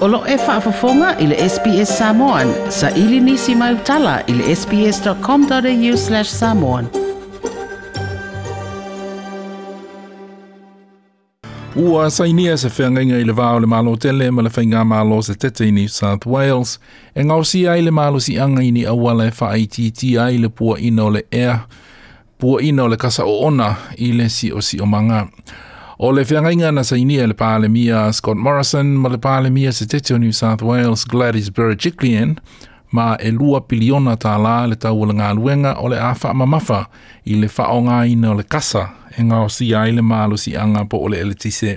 Olo e whaafafonga i le SPS Samoan. Sa ili nisi mai utala i le sps.com.au slash samoan. Ua sainia se whiangainga i le vāo le mālo tele ma le whaingā mālo se tete i New South Wales. E ngau si ai le mālo si anga i ni awala e whaaititi ai le pua ino le air. Pua ino le kasa o ona i le si o si o manga. Pua ino le kasa o ona i le si o si o manga. O le whiangainga na sa inia le pāle mia Scott Morrison, ma le pāle mia se tete o New South Wales Gladys Berejiklian, ma e lua piliona tā la le tau o le ngā luenga o le awha mamafa i le wha ngā ina o le kasa e ngā o si ai le mālo si anga po o le eletise.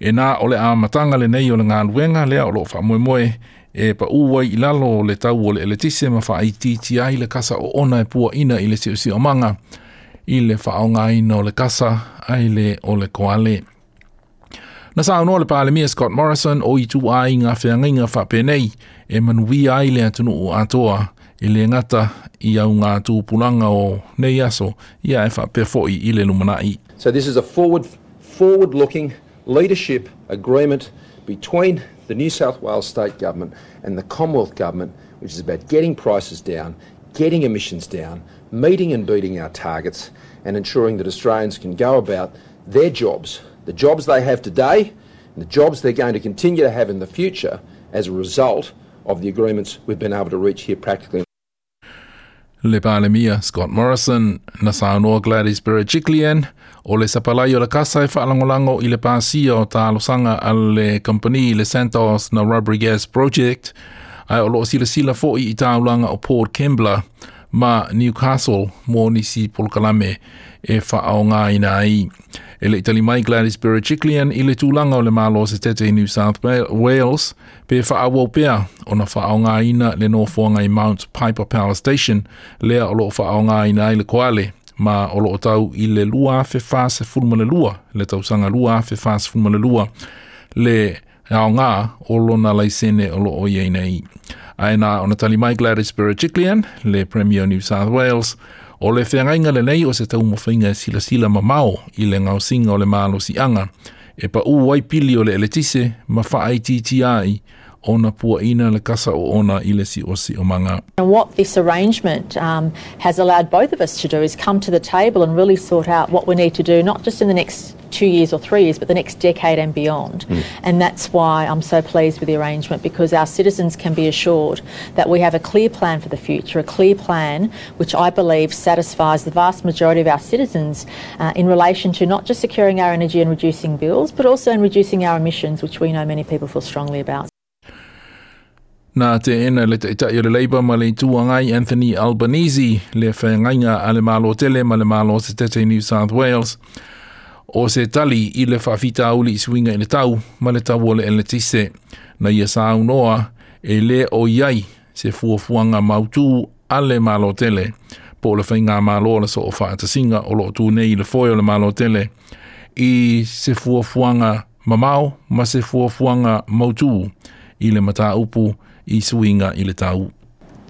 E nā o le āmatanga le nei o le ngā luenga lea o lo wha moe e pa uwai i lalo o le tau o le eletise ma wha i titi ai le kasa o ona e pua ina i le si o manga. o i le whaonga ino o le kasa ai le o le koale. Na sa anua le pālemia Scott Morrison o i tu ai ngā whianga inga whapenei e manui ai le atunu o atoa i le ngata i au ngā tūpunanga o nei aso i a e whapefoi i le lumanai. So this is a forward, forward looking leadership agreement between the New South Wales State Government and the Commonwealth Government which is about getting prices down, getting emissions down, meeting and beating our targets and ensuring that Australians can go about their jobs, the jobs they have today, and the jobs they're going to continue to have in the future as a result of the agreements we've been able to reach here practically. Lebale mia Scott Morrison na saunoa Gladys Berejiklian o le sapalai o le kasa e whaalangolango i le pāsia o tā losanga a le company le Santos na Rubber Gas Project ai o loo sila sila fo i tā ulanga o Port Kembla ma Newcastle mō nisi polkalame e whaao ngā ina ai. E le itali mai Gladys Berejiklian i le tūlanga o le mālo se tete i New South Wales pe whaawo pea o na whaao ngā ina le nōfuanga i Mount Piper Power Station lea o loo whaao ngā ina ai le koale ma o loo tau i le lua fe fase fulma le lua le tausanga lua fe fase fulma le lua le ao ngā o na laisene o loo iei nei. Ai nā, o Natali Mai Gladys Berejiklian, le Premier New South Wales, o le whiangainga le nei o se tau mawhainga e sila sila ma mau i le ngau singa o le mālo si anga, e pa u waipili o le eletise ma wha ai ti ai, ona pua ina le kasa o ona i le si o manga. And what this arrangement um, has allowed both of us to do is come to the table and really sort out what we need to do, not just in the next two years or three years, but the next decade and beyond. Mm. And that's why I'm so pleased with the arrangement because our citizens can be assured that we have a clear plan for the future, a clear plan which I believe satisfies the vast majority of our citizens uh, in relation to not just securing our energy and reducing bills, but also in reducing our emissions, which we know many people feel strongly about. Nā te ena le te itai o le Labour ma le tua Anthony Albanese le whaingainga a le mālo tele ma le mālo se te New South Wales. O se tali i le whawhita auli i suinga i le tau ma le tau o le enletise na ia sāu noa e le o iai se fuafuanga mautu a le mālo tele po le whainga mālo le so o whaatasinga o lo tū nei le foio le mālo tele i se fuafuanga mamau ma se fuafuanga mautu i le mata upu i suinga i le tau.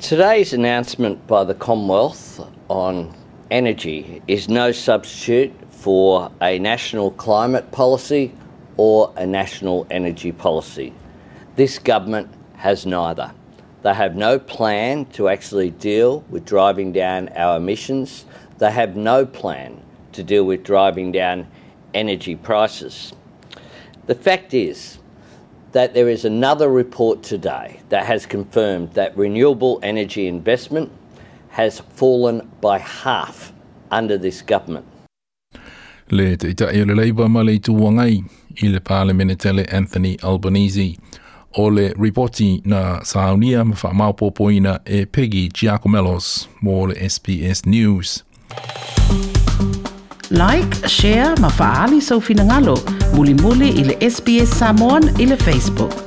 Today's announcement by the Commonwealth on energy is no substitute for a national climate policy or a national energy policy. This government has neither. They have no plan to actually deal with driving down our emissions. They have no plan to deal with driving down energy prices. The fact is, that there is another report today that has confirmed that renewable energy investment has fallen by half under this government. Le te ita e le leiba ma le tuangai i le pālemene Anthony Albanese. O le ripoti na sahaunia ma wha e Peggy Giacomelos mō le SBS News. like, share, ma faali sa so fina ngalo. Muli muli ile SBS Samoan ile Facebook.